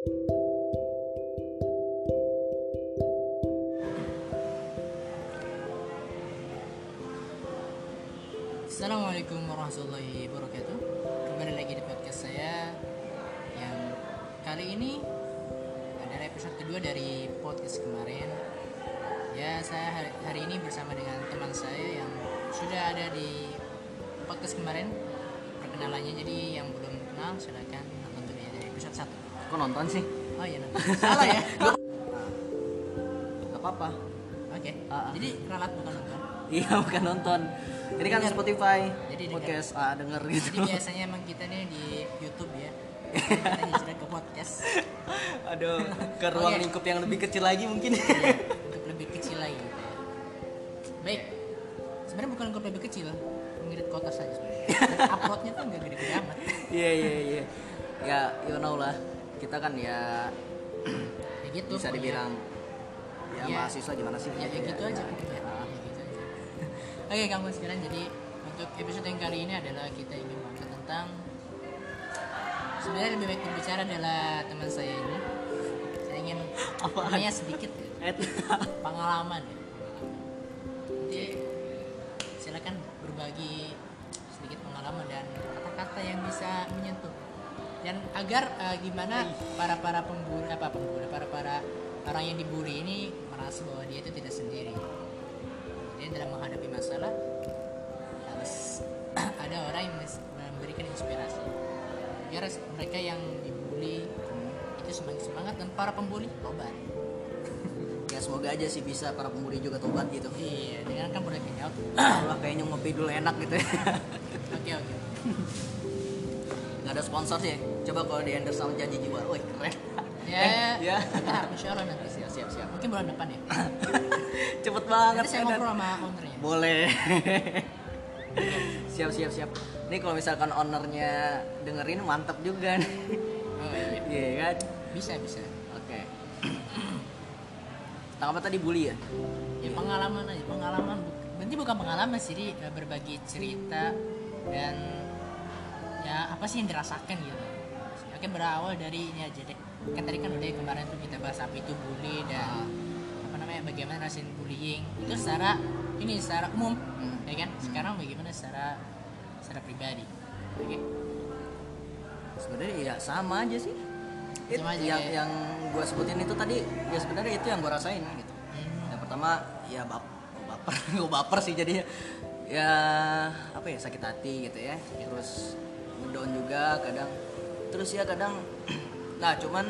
Assalamualaikum warahmatullahi wabarakatuh. Kembali lagi di podcast saya Yang kali ini adalah episode kedua dari podcast kemarin. Ya saya hari, hari ini bersama dengan teman saya yang sudah ada di podcast kemarin. Perkenalannya jadi yang belum kenal silahkan nonton dulu ya dari episode 1 Kok nonton sih? Oh iya nonton Salah ya Gak apa-apa. Oke Ah, ah. Jadi ralat bukan nonton Iya bukan nonton. Ini kan Dengar. Spotify, Jadi dengar. podcast, ah denger gitu. Jadi biasanya emang kita nih di Youtube ya Kita hijrah ke podcast Aduh, ke ruang Oke. lingkup yang lebih kecil lagi mungkin. Iya, kan ya Ya gitu. bisa dibilang ya Iya. mahasiswa gimana sih? Ya, ya gitu aja. Ya, ya Ah. gitu aja. Oke, kamu sekarang jadi untuk episode yang kali ini adalah kita ingin membahas tentang sebenarnya lebih baik berbicara adalah teman saya ini. Saya ingin namanya sedikit ya. Pengalaman ya jadi silakan berbagi sedikit pengalaman dan kata-kata yang bisa menyentuh dan agar eh, gimana para para pemburu apa pemburu para para orang yang dibully ini merasa bahwa dia itu tidak sendiri jadi dalam menghadapi masalah harus ada orang yang memberikan inspirasi biar mereka yang dibully itu semakin semangat dan para pembuli tobat ya semoga aja sih bisa para pembuli juga tobat gitu. Iya, dengan kan boleh jawab. Wah kayaknya ngopi dulu enak gitu ya. Ada sponsor sih. Coba kalau di endorse sama janji jiwa, wih keren. Ya, Eh, ya. Insya Allah nanti. Siap siap siap. Mungkin bulan depan ya. Cepet banget. Nanti saya ngobrol sama ownernya. Boleh. siap siap siap. Ini kalau misalkan ownernya dengerin mantap juga nih. Oh iya. Iya kan? Bisa bisa. Oke. Tentang apa tadi bully ya? Ya pengalaman aja, pengalaman. Berarti bukan pengalaman sih, berbagi cerita dan ya apa sih yang dirasakan gitu. Oke berawal dari ini aja deh. Kan tadi kan udah kemarin tuh kita bahas apa itu bully dan apa namanya bagaimana rasain bullying itu secara ini secara umum Hmm. ya kan sekarang bagaimana secara secara pribadi oke Sebenarnya ya sama aja sih. It- Sama aja, yang kayak- yang gue sebutin itu tadi ya sebenarnya itu yang gue rasain gitu. Hmm. Yang pertama ya bap baper, gue baper sih jadinya. Ya apa ya sakit hati gitu ya. Terus ngedown juga kadang. Terus ya kadang nah cuman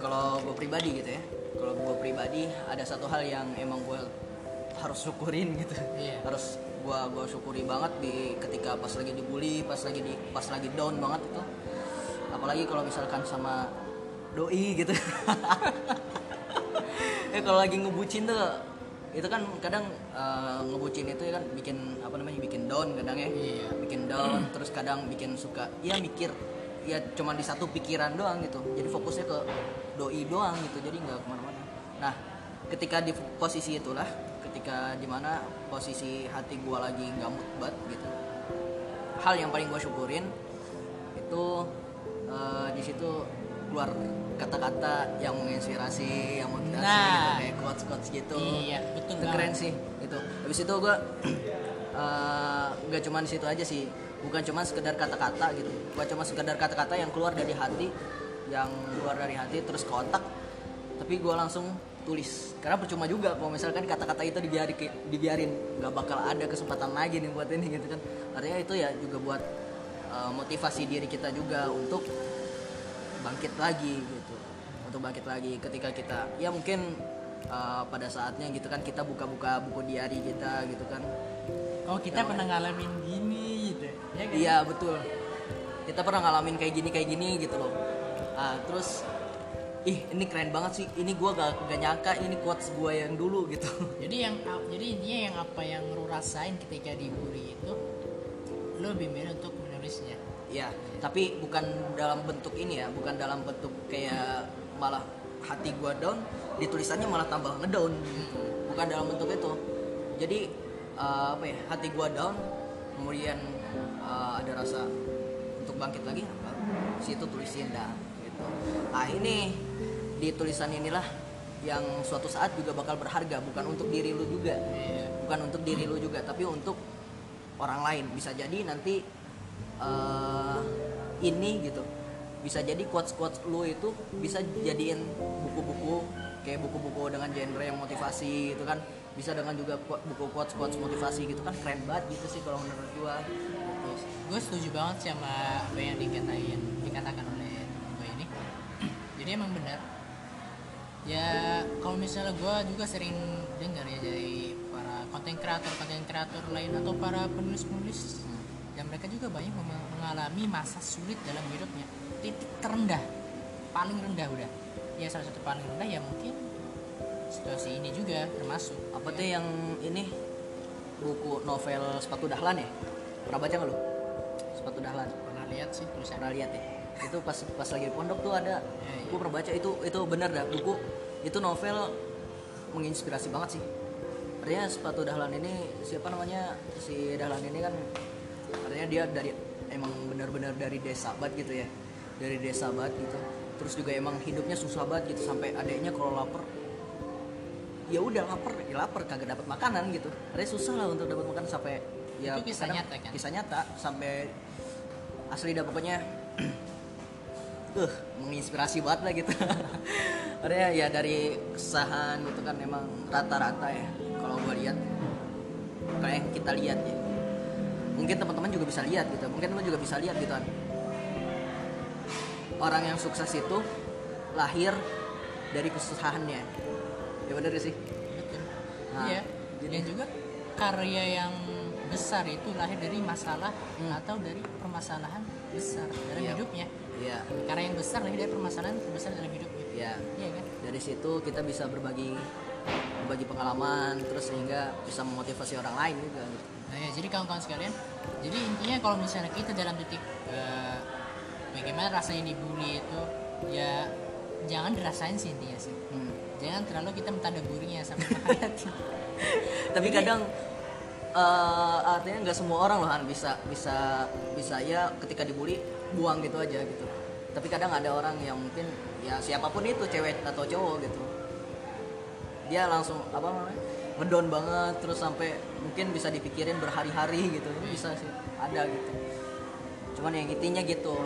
kalau gue pribadi gitu ya. Kalau gue pribadi ada satu hal yang emang gue harus syukurin gitu. Iya. Harus gua gua syukuri banget di ketika pas lagi dibully, pas lagi di pas lagi down banget itu. Apalagi kalau misalkan sama doi gitu. eh kalau lagi ngebucin tuh itu kan kadang eh, ngebucin itu ya kan bikin apa namanya bikin down kadang ya. Iya. bikin down terus kadang bikin suka ya mikir ya cuma di satu pikiran doang gitu. Jadi fokusnya ke doi doang gitu jadi nggak ke mana-mana. Nah ketika di posisi itulah ketika di mana posisi hati gua lagi nggak mood banget gitu hal yang paling gua syukurin itu eh, di situ keluar kata-kata yang menginspirasi yang motivasi Nah. gitu kayak quotes quotes gitu. Iya, betul itu keren sih itu habis itu gua eh, nggak cuma di situ aja sih. Bukan cuma sekedar kata-kata gitu. Gua cuma sekedar kata-kata yang keluar dari hati yang keluar dari hati terus ke otak tapi gua langsung tulis. Karena percuma juga kalau misalkan kata-kata itu dibiarin dibiarin. Nggak bakal ada kesempatan lagi nih buat ini gitu kan. Artinya itu ya juga buat eh, motivasi diri kita juga untuk bangkit lagi gitu. Untuk bangkit lagi ketika kita ya mungkin uh, pada saatnya gitu kan kita buka-buka buku diary kita gitu kan. Oh kita pernah ngalamin gini gitu ya kan? iya betul. Kita pernah ngalamin kayak gini kayak gini gitu loh. Ah, terus ih ini keren banget sih. Ini gua gak, gak nyangka ini quotes gua yang dulu gitu. Jadi yang jadi intinya yang apa yang lu rasain ketika dibully itu lu lebih milih untuk menulisnya ya tapi bukan dalam bentuk ini ya bukan dalam bentuk kayak malah hati gua down di tulisannya malah tambah ngedown bukan dalam bentuk itu jadi eh, apa ya hati gua down kemudian eh, ada rasa untuk bangkit lagi apa situ tulisin dah gitu. nah ini di tulisan inilah yang suatu saat juga bakal berharga bukan untuk diri lu juga Iya. bukan untuk diri lu juga tapi untuk orang lain bisa jadi nanti eh, ini gitu. Bisa jadi quotes quotes lu itu bisa jadiin buku-buku kayak buku-buku dengan genre yang motivasi gitu kan. Bisa dengan juga buku quotes quotes motivasi gitu kan. Keren banget gitu sih kalau menurut gua. Gue setuju banget sih sama apa yang dikatain dikatakan oleh gue ini. Jadi emang benar. Ya kalau misalnya gue juga sering dengar ya dari para konten kreator konten kreator lain atau para penulis penulis dan mereka juga banyak mengalami masa sulit dalam hidupnya. Titik terendah paling rendah udah. Ya salah satu paling rendah ya mungkin situasi ini juga termasuk apa tuh yang ini? Buku novel sepatu dahlan ya? Pernah baca nggak lu? Sepatu dahlan. Pernah lihat sih tulisan pernah lihat ya? Itu pas pas lagi di pondok tuh ada. Ya, gue pernah baca itu itu benar dah buku. Itu novel menginspirasi banget sih. Artinya sepatu dahlan ini siapa namanya? Si dahlan ini kan artinya dia dari emang benar-benar dari desa banget gitu ya. Dari desa banget gitu. Terus juga emang hidupnya susah banget gitu sampai adeknya kalau lapar ya udah lapar ya lapar kagak dapat makanan gitu. Artinya susah lah untuk dapat makanan sampai ya Itu kisah nyata, kan? kisah nyata sampai asli dah pokoknya. Uh menginspirasi banget lah gitu. Artinya ya dari kesahan gitu kan emang rata-rata ya kalau gue lihat. Kayak kita lihat ya mungkin teman-teman juga bisa lihat gitu mungkin lo juga bisa lihat gitu kan orang yang sukses itu lahir dari kesusahannya ya bener gak sih Betul. Nah, iya. jadi- Dan juga karya yang besar itu lahir dari masalah atau dari permasalahan besar dalam Iya. hidupnya. iya Karya yang besar lahir dari permasalahan besar dalam hidupnya. iya Iya kan? dari situ kita bisa berbagi berbagi pengalaman terus sehingga bisa memotivasi orang lain juga gitu. Nah ya, jadi kawan-kawan sekalian, jadi intinya kalau misalnya kita dalam titik eh, bagaimana rasanya dibully itu, ya jangan dirasain sih intinya sih. Hmm. Jangan terlalu kita mentadaburinya sampai menghayati. tapi Jadi- kadang eh, artinya nggak semua orang loh Han bisa bisa bisa ya ketika dibully buang gitu aja gitu tapi kadang ada orang yang mungkin ya siapa pun itu cewek atau cowok gitu dia langsung apa namanya ngedown banget terus sampai mungkin bisa dipikirin berhari-hari gitu bisa sih ada gitu cuman yang intinya gitu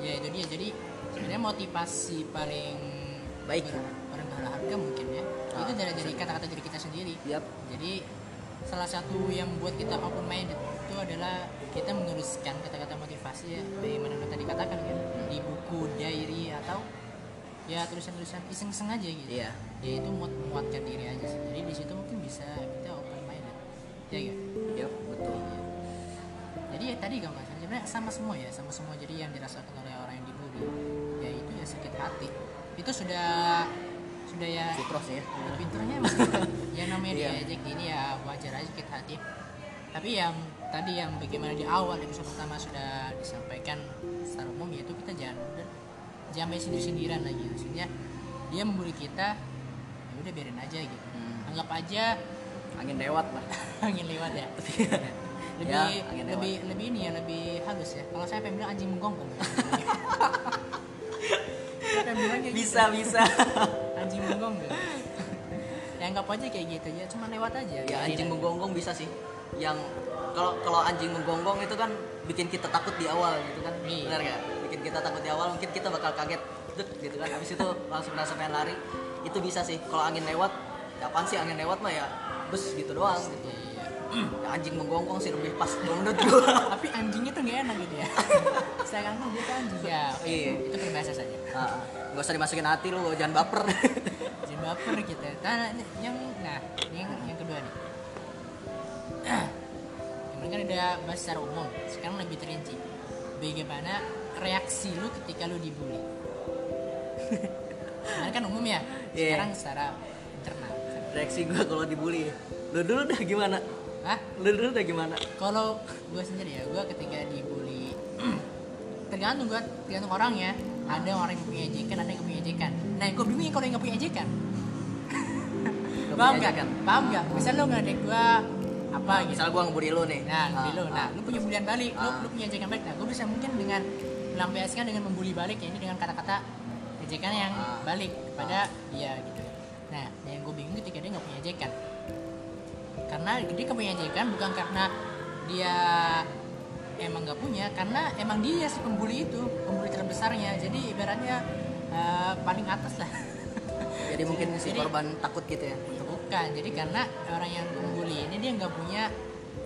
ya itu dia. Jadi sebenarnya motivasi paling Baik. ber- berharga mungkin ya. Ah, itu dari dari kata-kata diri kita sendiri. Yap. Jadi salah satu yang membuat kita open minded itu adalah kita menuliskan kata-kata motivasi ya, bagaimana tadi katakan kan di buku diary atau ya tulisan-tulisan iseng-iseng aja gitu. Iya. Ya itu muat menguatkan diri aja sih. Jadi di situ mungkin bisa kita open minded. Ya ya. Yap, betul Jadi ya tadi kamu sebenarnya sama semua ya, sama semua. Jadi yang dirasakan oleh orang yang dibully, ya itu ya sakit hati. Itu sudah sudah ya Fitros ya pinternya masih ya namanya Iya. diajak gini ya wajar aja sakit hati. Tapi yang tadi yang bagaimana di awal episode pertama sudah disampaikan secara umum yaitu kita jangan udah jangan main sindir-sindiran lagi. Maksudnya dia membuli kita, ya udah biarin aja gitu. Hmm. Anggap aja angin lewat lah angin lewat ya lebih Ya, angin lewat. lebih lebih ini ya lebih halus ya kalau saya pengen bilang anjing menggonggong bisa bisa gitu. anjing menggonggong ya anggap aja kayak gitu ya cuma lewat aja ya anjing menggonggong bisa sih yang kalau kalau anjing menggonggong itu kan bikin kita takut di awal gitu kan Iya. benar gak bikin kita takut di awal mungkin kita bakal kaget gitu kan. Habis itu langsung merasa pengen lari. Itu bisa sih. Kalau angin lewat ya apaan sih angin lewat mah ya bus gitu doang gitu. Ya, anjing menggonggong sih lebih pas menurut gua tapi anjingnya tuh gak enak gitu ya. Saya kan dia tuh anjing ya. Iya. itu berbahasa saja. Ah, nggak usah dimasukin hati lu jangan baper. Jadi baper kita nah yang nah yang yang kedua nih. Kemarin kan udah bahas secara umum. Sekarang lebih terinci. Bagaimana reaksi lu ketika lu dibully? Kemarin kan umum ya Iya. sekarang secara internal. Reaksi gua kalau dibully. Lu dulu dah gimana? Hah? lu dulu dah gimana? Kalau gue sendiri ya gue ketika dibully tergantung gue tergantung orangnya ada orang yang punya ejekan ada yang punya ejekan. Nah gue bingung kalau yang gak punya ejekan. Paham gak ejekan. paham gak misal lu ngadek gue apa gitu. misal gua ngebully lu nih. Nah Ah, di lu nah ah. lu punya bulian balik lu, Ah. lu punya ejekan balik. Nah gue bisa mungkin dengan melampiaskan dengan membuli balik ya ini dengan kata-kata ejekan yang Ah. balik pada dia gitu. Nah yang gue bingung ketika dia nggak punya ejekan. Karena dia nggak punya ejekan bukan karena dia emang nggak punya karena emang dia si pembuli itu pembuli terbesarnya. Jadi ibaratnya eh, paling atas lah. Jadi mungkin si Jadi- korban takut gitu ya? Bukan jadi karena orang yang membuli ini dia nggak punya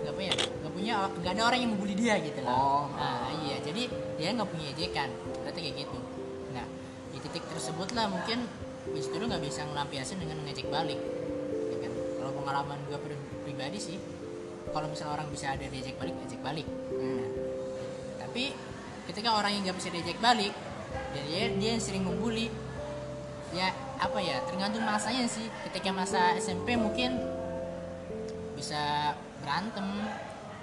nggak punya nggak punya nggak ada orang yang membuli dia gitu loh. Oh. nah iya jadi dia nggak punya ejekan. Berarti kayak gitu. Nah di titik tersebut lah mungkin bis itu nggak bisa ngelampiasin dengan ngejek balik ya kan? Kalau pengalaman gue pribadi sih kalau misalnya orang bisa ada diejek balik ejek balik. Hmm. tapi ketika orang yang nggak bisa diejek balik dan dia dia yang sering membuli ya apa ya tergantung masanya sih. Ketika masa SMP mungkin bisa berantem.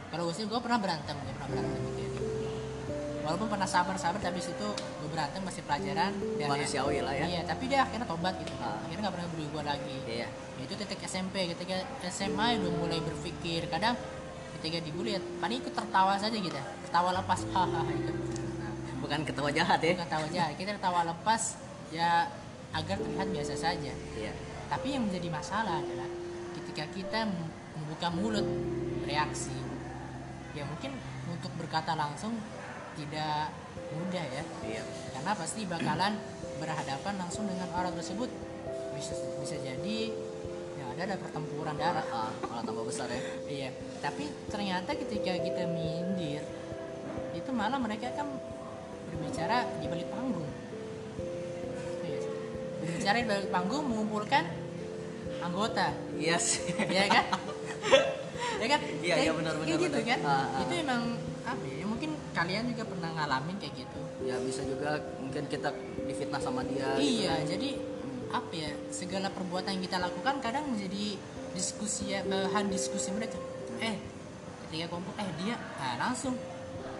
Kalau gue sih gue pernah berantem gue pernah berantem gitu ya. Walaupun pernah sabar sabar tapi situ gue berantem masih pelajaran. Dan Manusiawi lah ya. iya tapi dia akhirnya tobat gitu. Ah. akhirnya nggak pernah gue lagi. Iya. Ya, itu titik SMP ketika SMA udah mulai berpikir kadang ketika dibully ya paling ikut tertawa saja gitu tertawa lepas hahaha gitu. Bukan ketawa jahat ya. Bukan tawa aja kita tertawa lepas ya agar terlihat biasa saja. Iya. Tapi yang menjadi masalah adalah ketika kita mem- membuka mulut reaksi ya mungkin untuk berkata langsung tidak mudah ya. Iya. Karena pasti bakalan berhadapan langsung dengan orang tersebut. Bisa bisa jadi ya ada ada pertempuran darah. ah, malah tambah besar ya. Iya, tapi ternyata ketika kita mindir itu malah mereka kan berbicara di balik panggung. Iya. Berbicara di balik panggung mengumpulkan anggota, iya sih. Ya kan? ya kan? Iya, Kayak- iya, benar, kayak benar, gitu benar. kan? Ah, ah. Itu emang apa ya? Mungkin kalian juga pernah ngalamin kayak gitu. ya bisa juga mungkin kita difitnah sama dia gitu iya, kan. jadi apa ya? Segala perbuatan yang kita lakukan kadang menjadi diskusi ya, bahan diskusi mereka. Eh, ketika kumpul, eh dia, nah langsung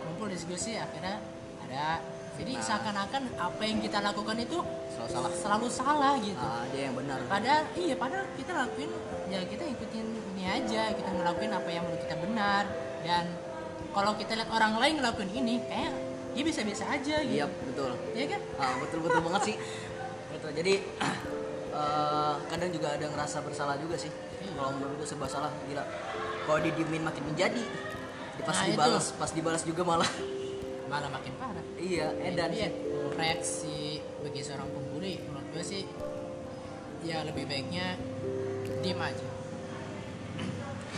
kumpul diskusi akhirnya ada. Jadi Nah. seakan-akan apa yang kita lakukan itu selalu salah selalu salah gitu. ah, dia yang benar Padahal iya, padahal kita lakuin ya kita ikutin ini aja, kita ngelakuin apa yang menurut kita benar dan kalau kita lihat orang lain ngelakuin ini kayak dia bisa-biasa aja gitu. iya betul Iya kan? ah, betul betul banget sih betul jadi eh, kadang juga ada ngerasa bersalah juga sih Iya. kalau menurut gue serba salah gila kalau didiemin makin menjadi pas Nah, itu. dibalas pas dibalas juga malah Malah makin parah. iya edan Jadi ya, reaksi bagi seorang pembuli menurut gue sih ya lebih baiknya diem aja.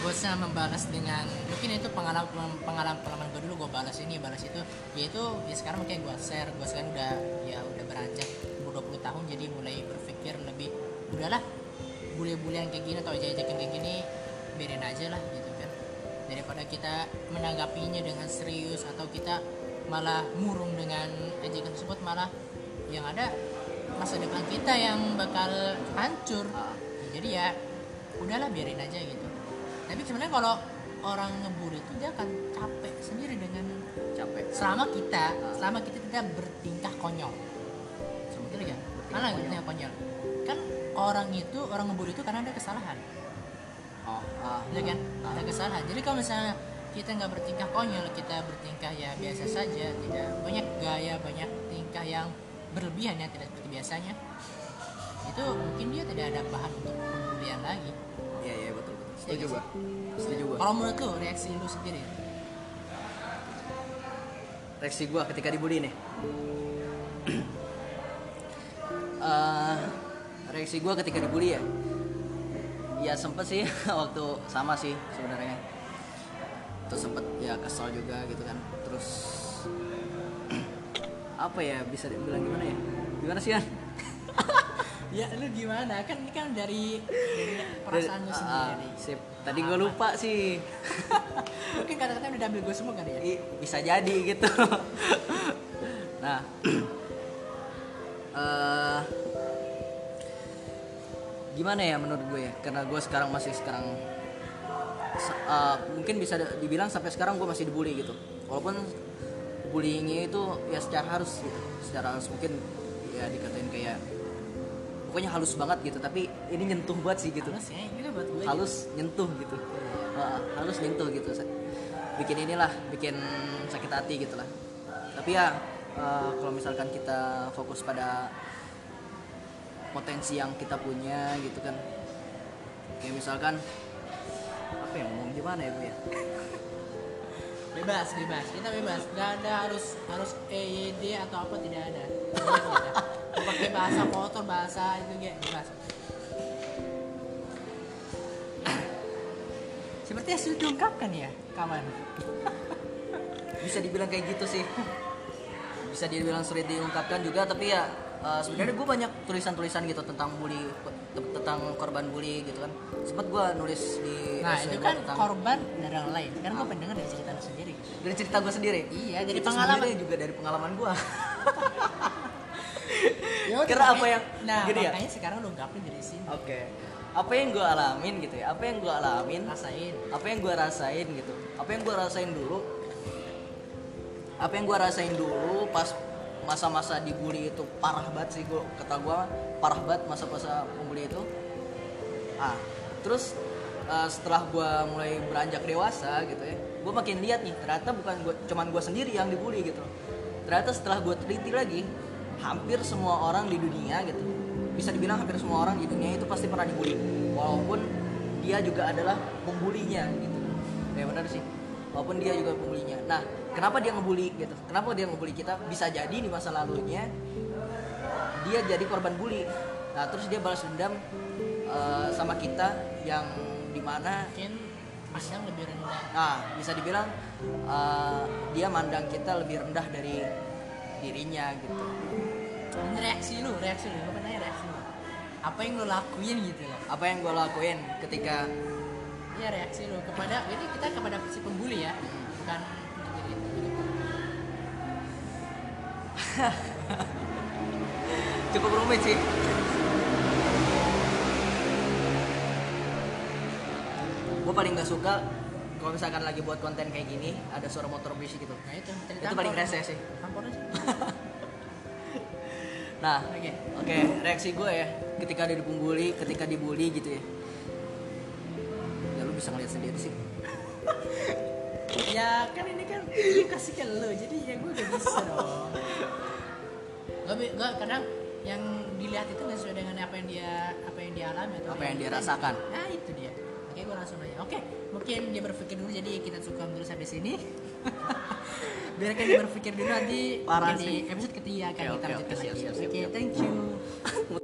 Gak usah membalas dengan mungkin itu pengalaman pengalaman pengalaman gue dulu gue balas ini balas itu. Ya itu ya sekarang mungkin gue share gue sekarang udah ya udah beranjak umur 20 tahun jadi mulai berpikir lebih udahlah bule-bulean kayak gini atau aja-ajakan kayak gini biarin aja lah gitu kan. Daripada kita menanggapinya dengan serius atau kita malah murung dengan ajakan tersebut malah yang ada masa depan kita yang bakal hancur. Jadi ya udahlah biarin aja gitu. Tapi sebenarnya kalau orang ngebully itu dia akan capek sendiri dengan capek. selama kita selama kita tidak bertingkah konyol. Betul kan mana konyol. bertingkah konyol. Kan orang itu orang ngebully itu karena ada kesalahan. Oh ah, ya kan? Ah. ada kesalahan. Jadi kalau misalnya kita nggak bertingkah. Konyol kita bertingkah ya biasa saja. Tidak banyak gaya banyak tingkah yang berlebihan ya tidak seperti biasanya. Itu mungkin dia tidak ada bahan untuk pembulian lagi. Iya iya betul betul. Iya setuju gua. setuju gua. Kalau menurut lu reaksi lu sendiri? Reaksi gua ketika dibully nih. Eh, reaksi gua ketika dibully ya. Ya sempet sih waktu sama sih sebenarnya terus sempet ya kesel juga gitu kan. Terus apa ya bisa dibilang gimana ya? Gimana sih Yan? ya lu gimana? Kan ini kan dari dari perasaan lu sendiri. sip. tadi gua lupa sih. Mungkin kata-kata udah diambil gue semua kali ya? I- bisa jadi gitu. Nah eh gimana ya menurut gue ya? Karena gue sekarang masih sekarang eh, mungkin bisa di- dibilang sampai sekarang gue masih dibully gitu. Walaupun bullyingnya itu ya secara harus gitu secara harus mungkin ya dikatain kayak pokoknya halus banget gitu tapi ini nyentuh banget sih gitu. Halus ya buat gue halus nyentuh gitu. Wah, halus nyentuh gitu. Bikin inilah bikin sakit hati gitu lah tapi ya eh, kalau misalkan kita fokus pada potensi yang kita punya gitu kan. Kayak misalkan apa ya ngomong? Gimana ya bu ya? Bebas bebas. Kita bebas. Nggak ada harus harus EYD atau apa tidak ada. Pakai bahasa kotor bahasa itu kayak bebas. Sepertinya sudah diungkapkan ya kawan. Bisa dibilang kayak gitu sih. Bisa dibilang sulit diungkapkan juga tapi ya eh, sebenarnya gue banyak tulisan-tulisan gitu tentang bully tentang korban bully gitu kan. Sempat gue nulis di nah itu kan tentang korban dari orang lain. Kan gue pendengar dari cerita lu sendiri. Dari cerita gue sendiri? Iya dari Itu pengalaman. juga dari pengalaman gue Ya udah, Kira apa makanya- yang- nah gini ya? makanya sekarang lu ungkapin dari sini oke. Apa yang gue alamin gitu ya? Apa yang gue alamin? Rasain. Apa yang gue rasain gitu? Apa yang gue rasain dulu? Apa yang gue rasain dulu pas masa-masa dibully itu parah banget sih gue kata gue parah banget masa-masa pembuli itu. Ah terus eh, setelah gue mulai beranjak dewasa gitu ya gue makin lihat nih ternyata bukan gua, cuman gue sendiri yang dibully gitu. Ternyata setelah gue teliti lagi hampir semua orang di dunia gitu bisa dibilang hampir semua orang di dunia itu pasti pernah dibully. Walaupun dia juga adalah pembulinya gitu. Ya benar sih. Walaupun dia juga pembulinya. Nah kenapa dia ngebully gitu? Kenapa dia ngebully kita? Bisa jadi di masa lalunya dia jadi korban bully. Nah terus dia balas dendam eh, sama kita yang di mana mungkin pandang lebih rendah. Nah bisa dibilang eh, dia mandang kita lebih rendah dari dirinya gitu. Reaksi lu reaksi lu pengen nanya reaksi lu? Apa yang lu lakuin gitu loh. Apa yang gue lakuin ketika Iya reaksi lu kepada ini kita kepada si pembuli ya bukan diri cukup rumit sih. Gue paling gak suka kalau misalkan lagi buat konten kayak gini ada suara motor berisik gitu. Nah itu. Itu paling rese sih. tampor aja nah oke. oke reaksi gue ya ketika ada dibully ketika dibully gitu ya. Ya lu bisa ngeliat sendiri sih. Ya kan ini kan gue kasih ke lu jadi ya gue gak bisa dong. Gue gue kadang yang dilihat itu nggak sesuai dengan apa yang dia apa yang dia alami atau Apa yang dia rasakan. nah itu dia. Oke gue langsung nanya. Oke mungkin dia berpikir dulu jadi kita suka dulu sampai sini biarkan dia berpikir dulu nanti Parah di episode ketiga akan kita lanjutkan lagi. oke thank you